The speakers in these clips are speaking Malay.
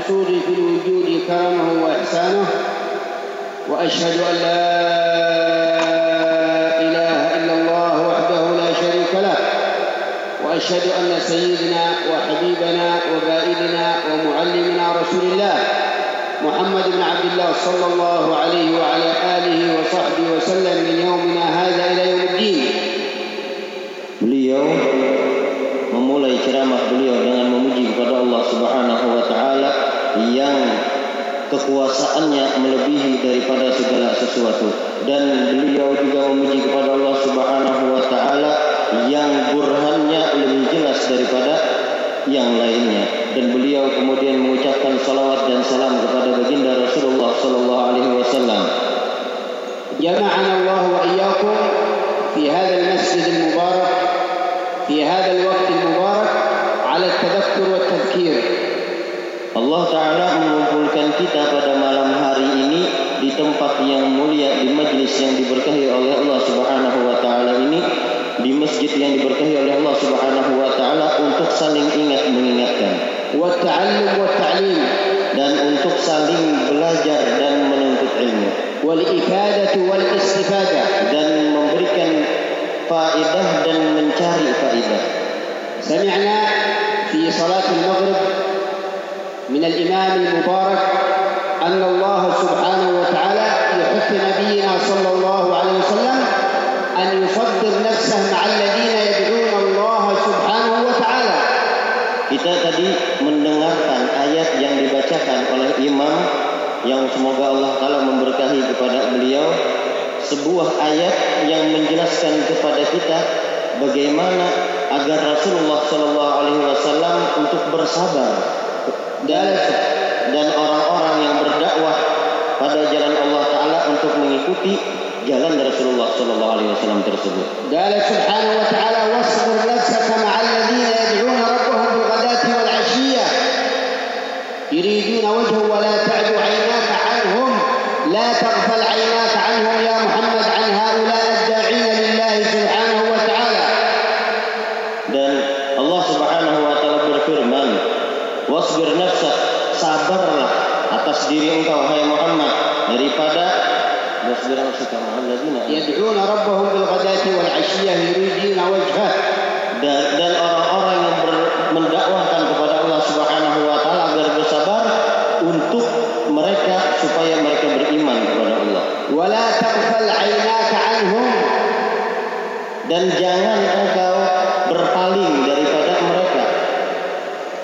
المقصود في الوجود كرمه وإحسانه وأشهد أن لا إله إلا الله وحده لا شريك له وأشهد أن سيدنا وحبيبنا وبائدنا ومعلمنا رسول الله محمد بن عبد الله صلى الله عليه وعلى آله وصحبه وسلم من يومنا هذا إلى يوم الدين. Beliau memulai ceramah beliau dengan memuji kepada Allah Subhanahu wa taala. yang kekuasaannya melebihi daripada segala sesuatu. Dan beliau juga memuji kepada Allah Subhanahu wa taala yang burhannya lebih jelas daripada yang lainnya. Dan beliau kemudian mengucapkan salawat dan salam kepada baginda Rasulullah sallallahu alaihi wasallam. Jama'ana Allah wa iyyakum fi hadha al-masjid al-mubarak fi hadha al-waqt al-mubarak ala at-tadhakkur wa at-tadhkir Allah Ta'ala mengumpulkan kita pada malam hari ini di tempat yang mulia di majlis yang diberkahi oleh Allah Subhanahu wa taala ini di masjid yang diberkahi oleh Allah Subhanahu wa taala untuk saling ingat mengingatkan. Wa ta'allum wa ta'lim. Dan untuk saling belajar dan menuntut ilmu. Wal ifadatu wal istifadah. Dan memberikan faedah dan mencari faedah. Sami'na fi salat maghrib. من الإمام المبارك أن الله سبحانه وتعالى يحث نبينا صلى الله عليه وسلم أن يصدر نفسه مع الذين يدعون الله سبحانه وتعالى Kita tadi mendengarkan ayat yang dibacakan oleh imam yang semoga Allah Taala memberkahi kepada beliau sebuah ayat yang menjelaskan kepada kita bagaimana agar Rasulullah Sallallahu Alaihi Wasallam untuk bersabar dan dan orang-orang yang berdakwah pada jalan Allah Taala untuk mengikuti jalan Rasulullah Sallallahu Alaihi Wasallam tersebut. Dari Subhanahu Wa Taala wasbur nafsaka ma'aladina yadzuna bil bilqadati wal ashiyah yuridina wajhu wa la ta'du ainaka anhum. La taghfal ainaka anhum ya Muhammad an haulai. diri engkau hai Muhammad daripada nasirang sekarang Muhammad. Yad'una rabbahum bil ghadati wal 'ashiyah wajhah. Dan, dan orang-orang yang ber, mendakwahkan kepada Allah Subhanahu wa taala agar bersabar untuk mereka supaya mereka beriman kepada Allah. Wala taqfal 'ainaka 'anhum dan jangan engkau berpaling daripada mereka.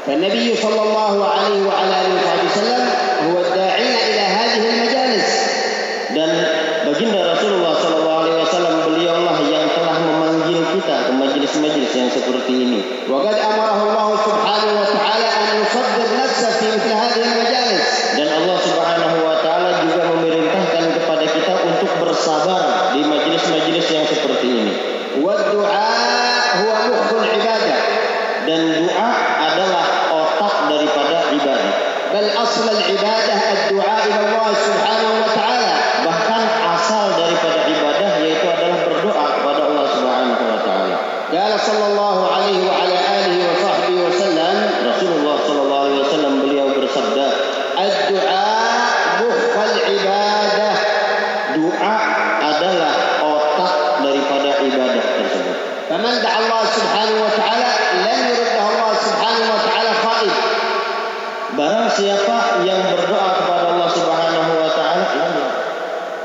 فالنبي صلى الله عليه وعلى آله وصحبه وسلم هو الداعين إلى هذه المجالس dan baginda Rasulullah sallallahu alaihi wasallam beliaulah yang telah memanggil kita ke majlis-majlis yang seperti ini وقد أمره الله سبحانه وتعالى أن يصدر نفسه في مثل هذه المجالس dan Allah Subhanahu wa taala juga memerintahkan kepada kita untuk bersabar di majlis-majlis yang seperti ini الله سبحانه وتعالى لن yuriddah Allah subhanahu wa ta'ala khaib barang siapa yang berdoa kepada Allah subhanahu wa ta'ala lam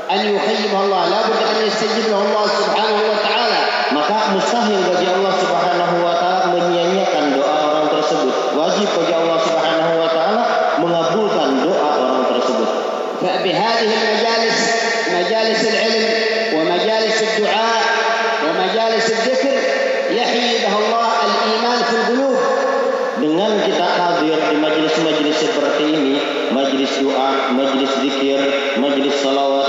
an yuhayyib Allah la bud an yastajib lahu Allah subhanahu wa ta'ala maka mustahil bagi Allah subhanahu wa ta'ala menyanyiakan doa orang tersebut wajib bagi Allah subhanahu wa ta'ala mengabulkan doa orang tersebut fa bi hadhihi majalis majalis al-ilm wa majalis ad-du'a wa majalis ad-dhikr يحيي بها الله الإيمان في القلوب Dengan kita hadir di majlis-majlis seperti ini, majlis doa, majlis zikir, majlis salawat,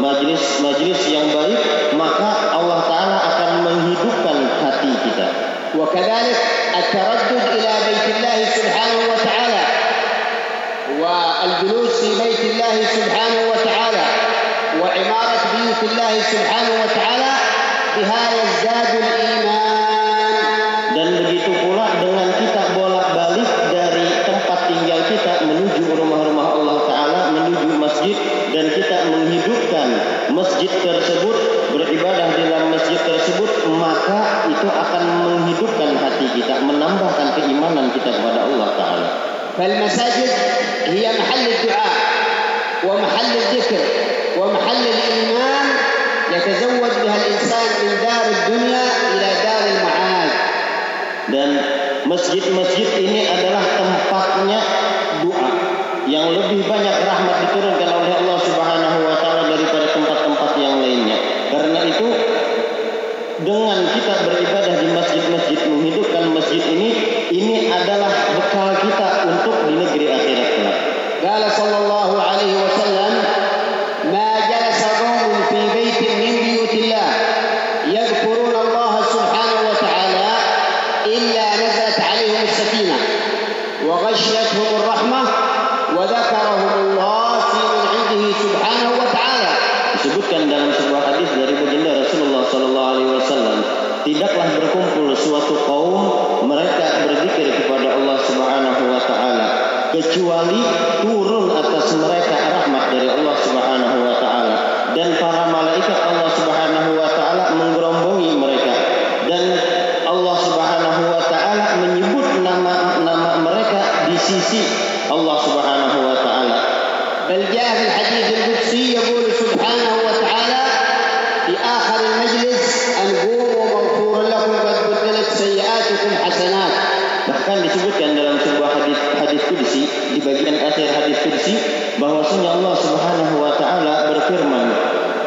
majlis-majlis yang baik, maka Allah Taala akan menghidupkan hati kita. وكذلك التردد إلى بيت الله سبحانه وتعالى والجلوس في بيت الله سبحانه وتعالى وعمارة بيوت الله سبحانه وتعالى بها يزداد الإيمان Dan begitu pula dengan kita bolak-balik dari tempat tinggal kita menuju rumah-rumah Allah Ta'ala, menuju masjid, dan kita menghidupkan masjid tersebut, beribadah di dalam masjid tersebut, maka itu akan menghidupkan hati kita, menambahkan keimanan kita kepada Allah Ta'ala. Fal masjid, ia mahal du'a wa mahal dzikr wa mahal iman yang biha al-insan min dar ad-dunya dan masjid-masjid ini adalah tempatnya doa. Yang lebih banyak rahmat diturunkan oleh Allah Subhanahu wa taala daripada tempat-tempat yang lainnya. Karena itu dengan kita beribadah di masjid-masjid menghidupkan masjid ini ini adalah bekal kita untuk di negeri akhirat kelak. Qala sallallahu alaihi wasallam ma jalasa fi baitin min buyutillah. hasanat. Bahkan disebutkan dalam sebuah hadis hadis kudsi di bagian akhir hadis kudsi bahwasanya Allah Subhanahu wa taala berfirman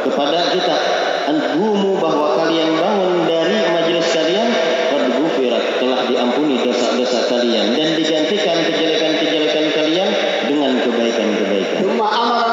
kepada kita anhumu bahwa kalian bangun dari majelis kalian qad telah diampuni dosa-dosa kalian dan digantikan kejelekan-kejelekan kalian dengan kebaikan-kebaikan. Allah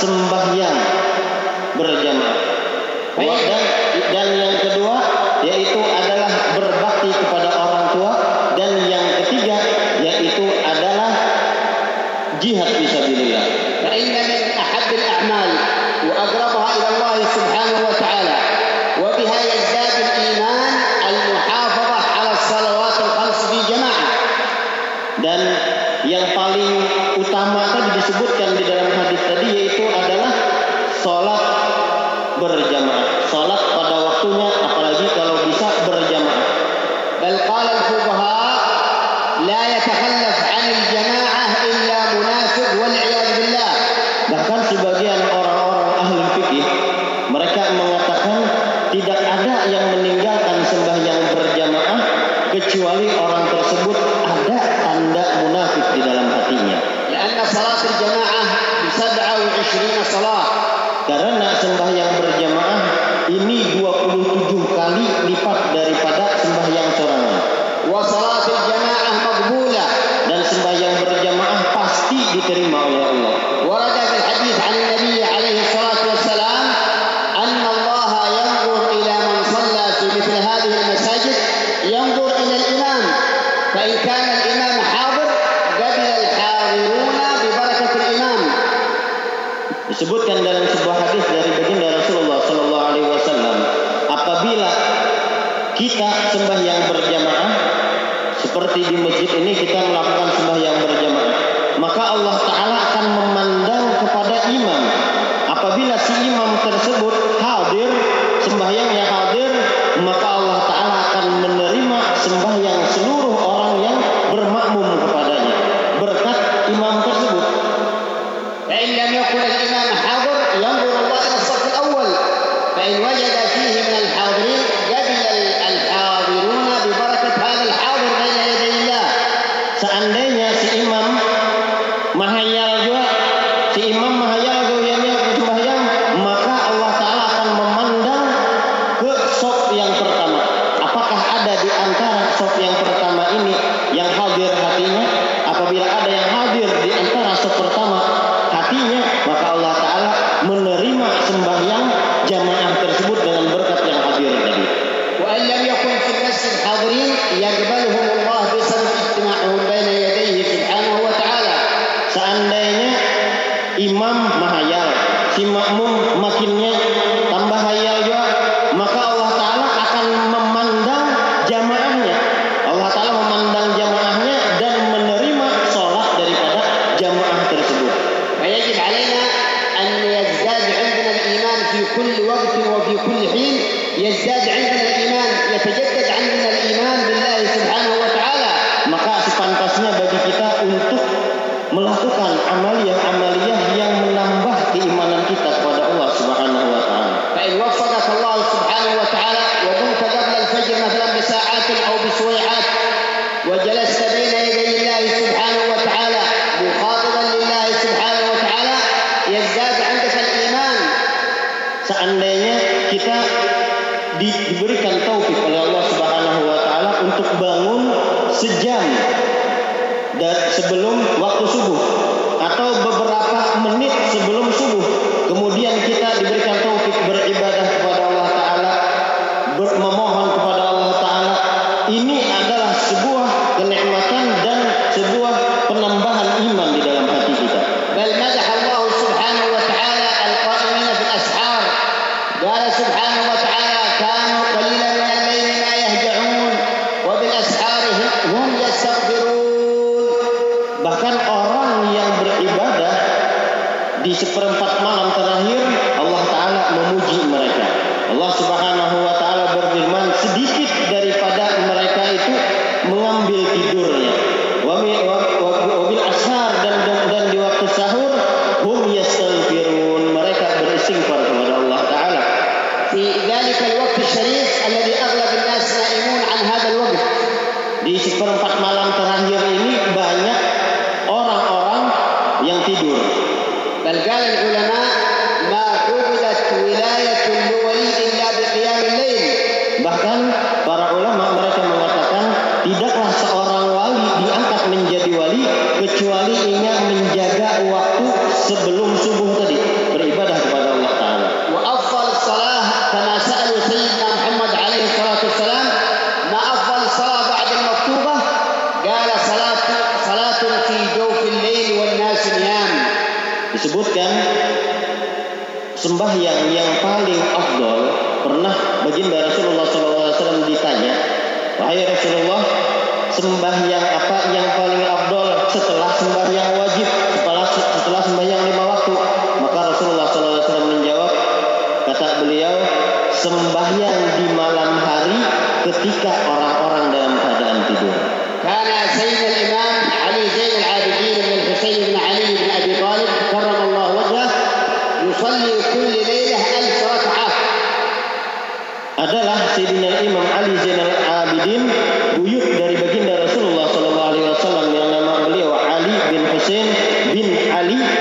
sembahyang imam mahayal si makmum makinnya tambah hayal di seperempat malam terakhir Allah Ta'ala memuji mereka. Allah Subhanahu Wa Ta'ala berfirman sedih sembahyang di malam hari ketika orang-orang dalam keadaan tidur. Karena Sayyid Imam Ali Zain Al Abidin bin Husain bin Ali bin Abi Talib karramallahu wajah yusalli kulli lailah alf rak'ah. Adalah Sayyidina Imam Ali Zain Al Abidin buyut dari baginda Rasulullah sallallahu alaihi wasallam yang nama beliau Ali bin Husain bin Ali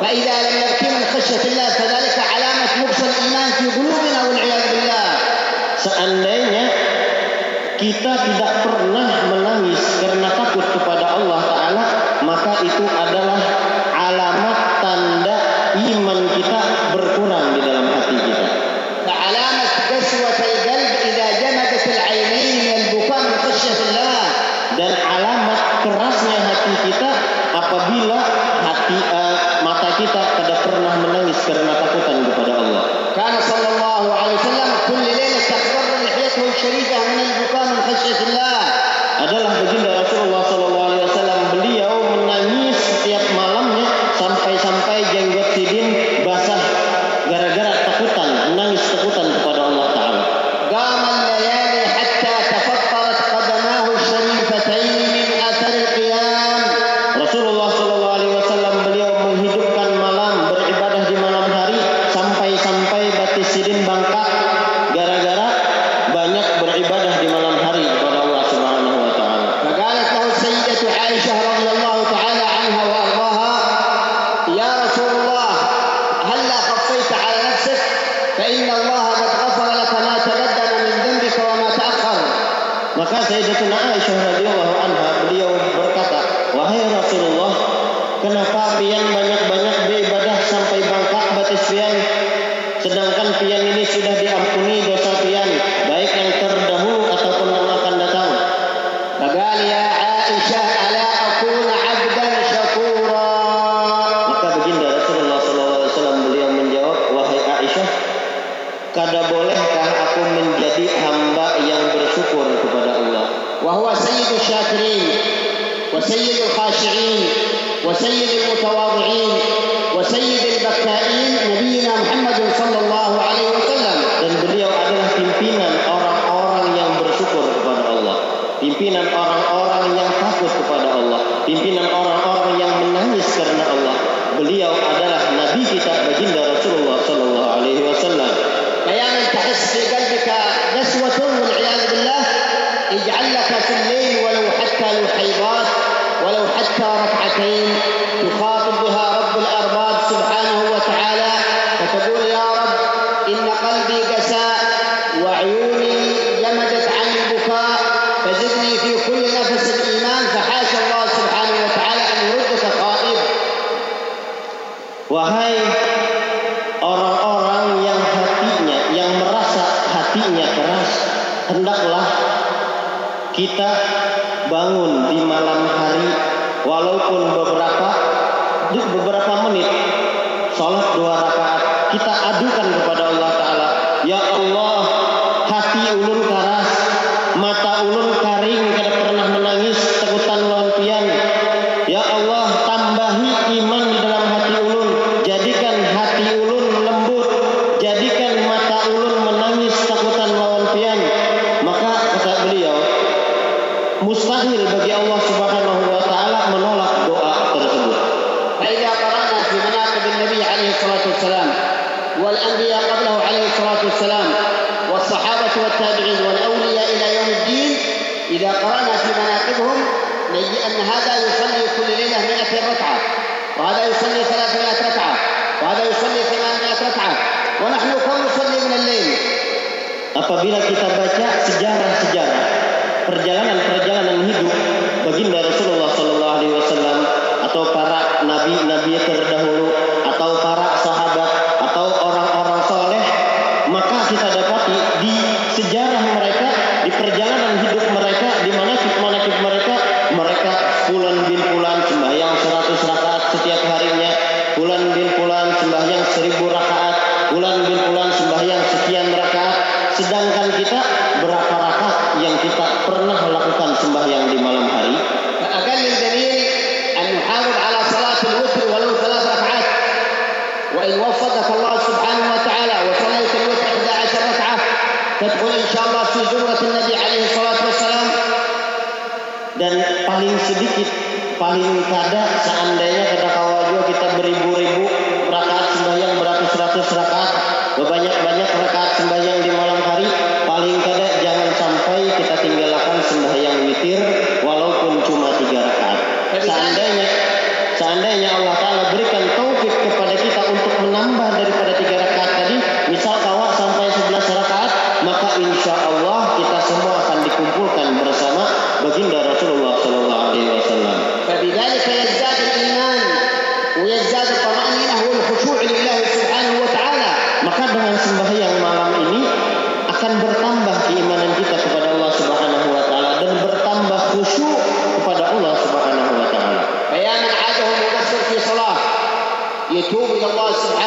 فإذا لم يبكي من خشية الله فذلك علامة نقص الإيمان في قلوبنا والعياذ بالله. Seandainya kita tidak pernah menangis karena takut kepada Allah Ta'ala maka itu adalah alamat tanda iman kita Maka Sayyidatuna Aisyah radhiyallahu anha beliau berkata, "Wahai Rasulullah, kenapa pian banyak-banyak beribadah sampai bangkak batas pian sedangkan pian ini sudah diampuni dosa pian baik yang terdahulu سيد الخاشعين وسيد المتواضعين Wahai orang-orang yang hatinya, yang merasa hatinya keras, hendaklah kita bangun di malam hari, walaupun beberapa beberapa menit salat dua rakaat kita adukan kepada Allah Taala. Ya Allah hati ulun keras mata ulun kering kada pernah menangis tekutan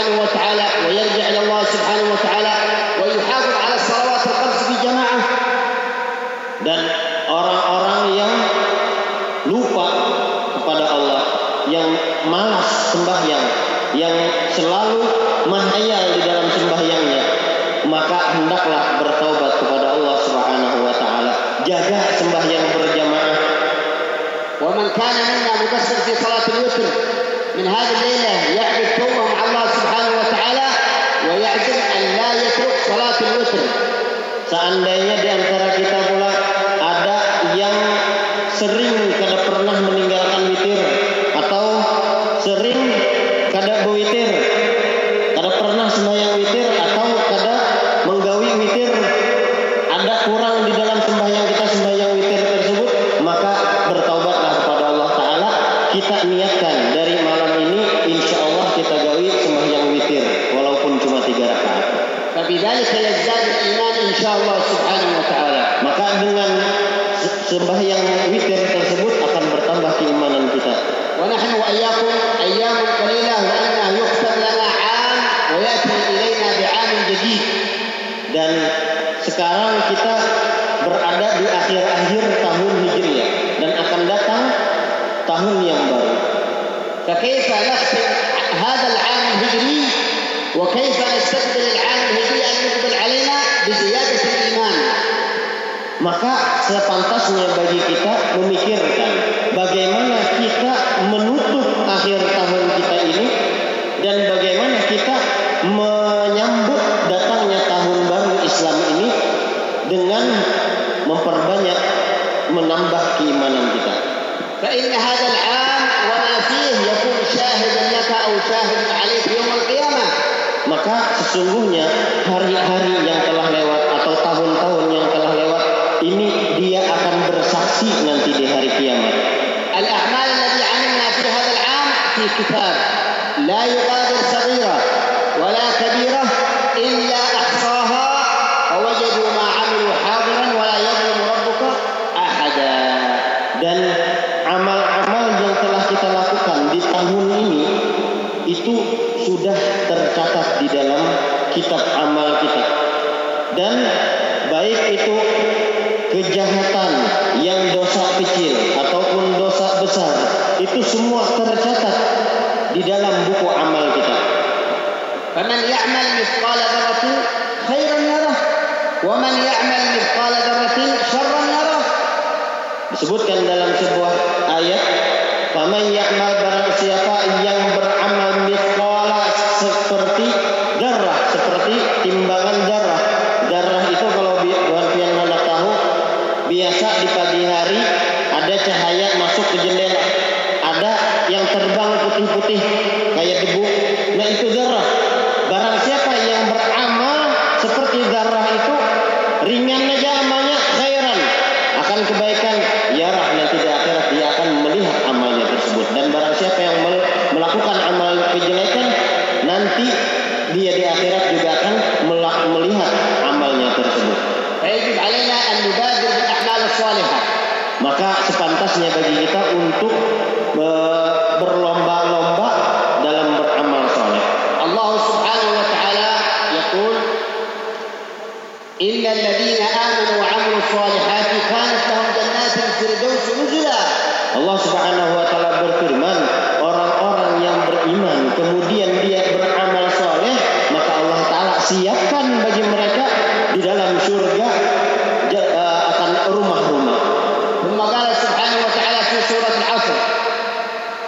سبحانه وتعالى ويرجع إلى الله سبحانه وتعالى ويحافظ على الصلوات الخمس في جماعة. Dan orang-orang yang lupa kepada Allah yang malas sembahyang yang selalu menghayal di dalam sembahyangnya maka hendaklah bertaubat kepada Allah Subhanahu wa taala. Jaga sembahyang berjamaah. wa man kana minna mukassir fi salatil witr min hadhihi al-lailah ya'rif فكيف نختم هذا العام الهجري وكيف نستقبل العام الهجري أن يقبل علينا بزيادة الإيمان Maka sepantasnya bagi kita memikirkan bagaimana kita menutup akhir tahun kita ini dan bagaimana kita menyambut datangnya tahun baru Islam ini dengan memperbanyak menambah keimanan kita. فإن هذا العام وما فيه يكون شاهدا لك أو شاهد عليك يوم القيامة Maka sesungguhnya hari-hari yang telah lewat atau tahun-tahun yang telah lewat ini dia akan bersaksi nanti di hari kiamat. الأعمال التي عملنا في هذا العام في كتاب لا يغادر صغيرة ولا كبيرة إلا أحصاها ووجدوا ما عملوا حاضرا ولا يظلم ربك أحدا Dan amal-amal yang telah kita lakukan di tahun ini itu sudah tercatat di dalam kitab amal kita. Dan baik itu kejahatan yang dosa kecil ataupun dosa besar itu semua tercatat di dalam buku amal kita. Faman ya'mal mithqala dzarratin khairan yarah wa man ya'mal mithqala dzarratin syarran yarah. Disebutkan dalam sebuah ayat "Faman ya'mal barang siapa yang beramal mithqala seperti darah, seperti timbangan darah. Darah itu kalau bi- pian mana tahu, biasa di pagi hari ada cahaya masuk ke jendela. Ada yang terbang putih-putih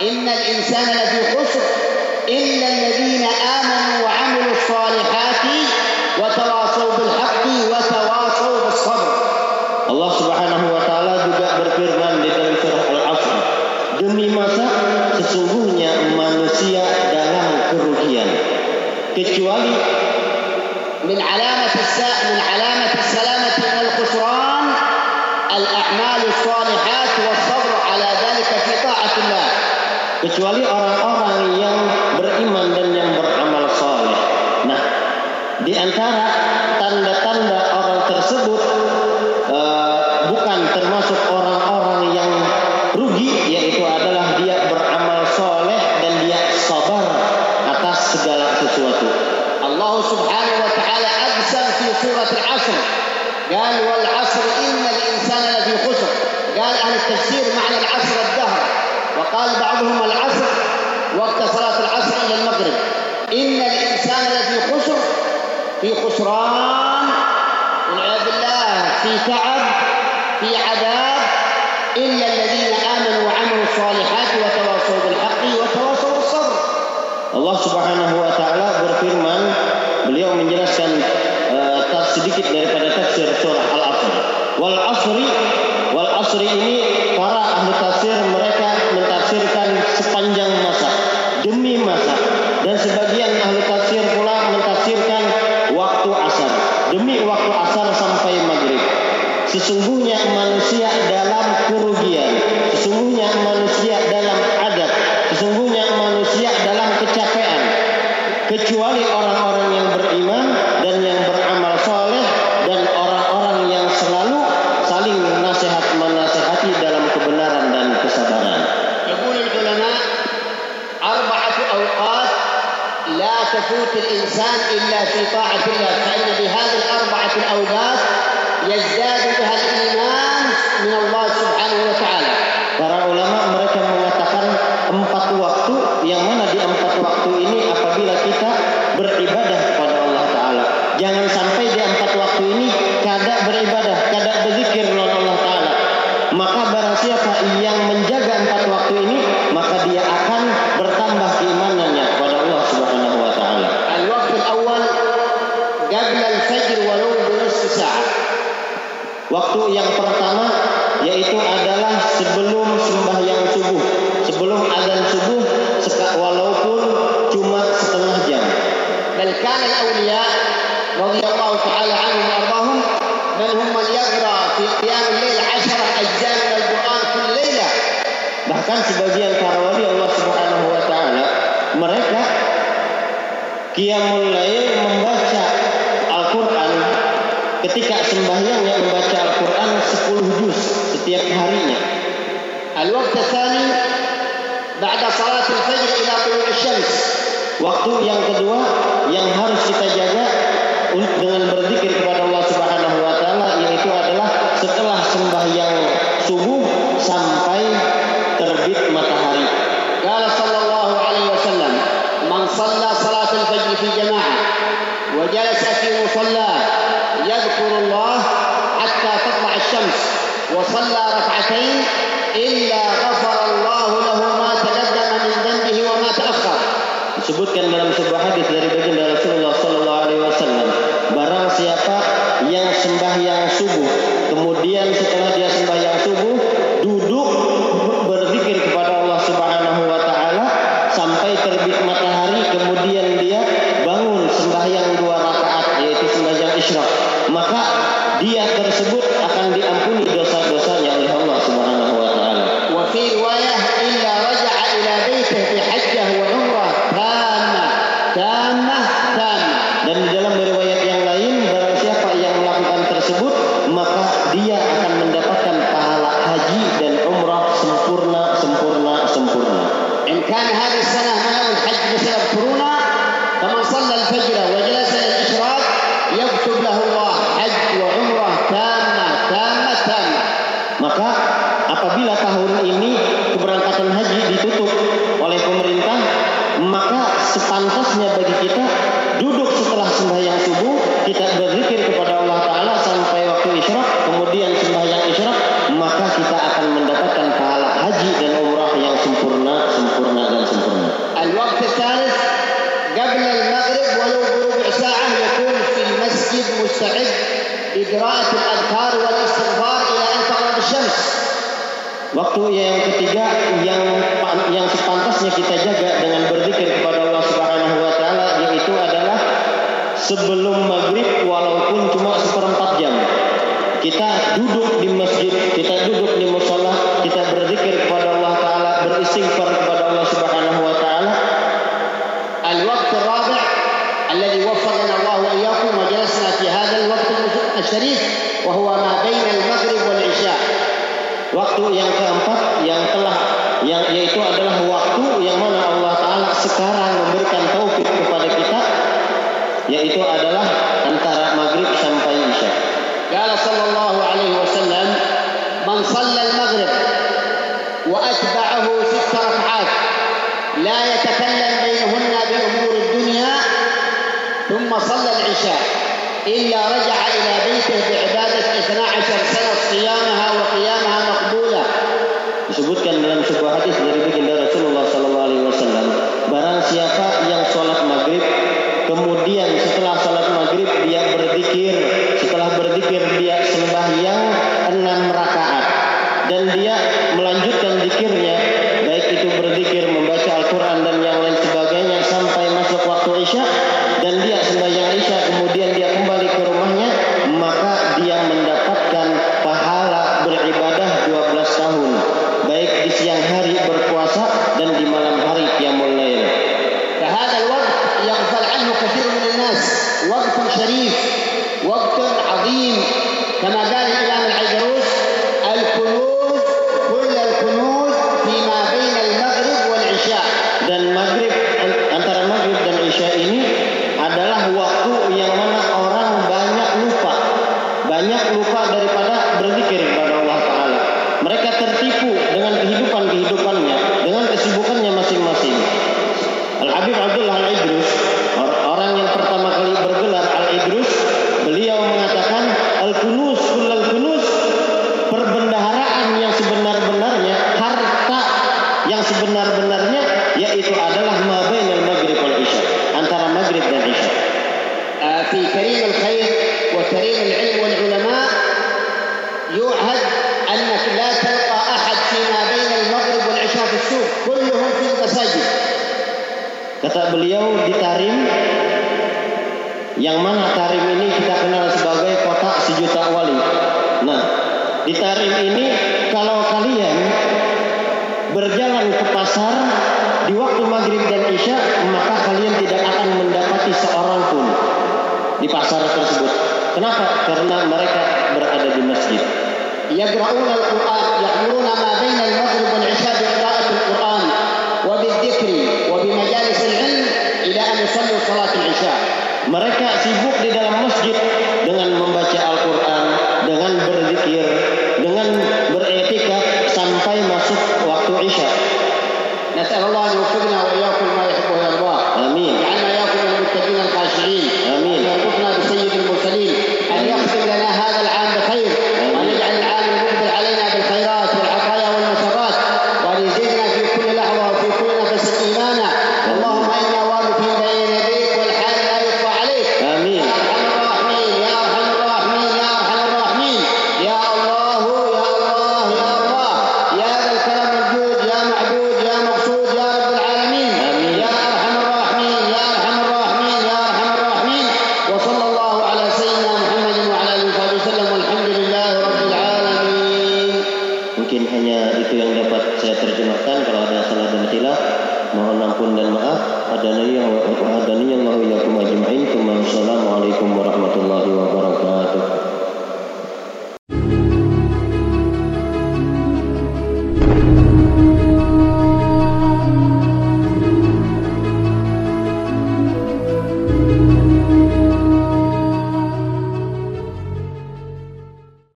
إن الإنسان لفي خسر. إلا الذين آمنوا sedikit daripada tafsir surah Al-Asr. Wal Asri wal Asri ini para ahli tafsir mereka mentafsirkan sepanjang masa demi masa dan sebagian ahli tafsir pula mentafsirkan waktu asar demi waktu asar sampai maghrib. Sesungguhnya في طاعة الله. sebelum azan subuh walaupun cuma setengah jam. Belkan awliya radhiyallahu taala anhum arbahum man hum man yaqra fi qiyam al-lail 10 ajjam min al-Qur'an kull laila. Bahkan sebagian para wali Allah Subhanahu wa taala mereka qiyamul lail membaca Al-Qur'an ketika sembahyang kedua maka dia possible Come on, guys. Sibuk di dalam masjid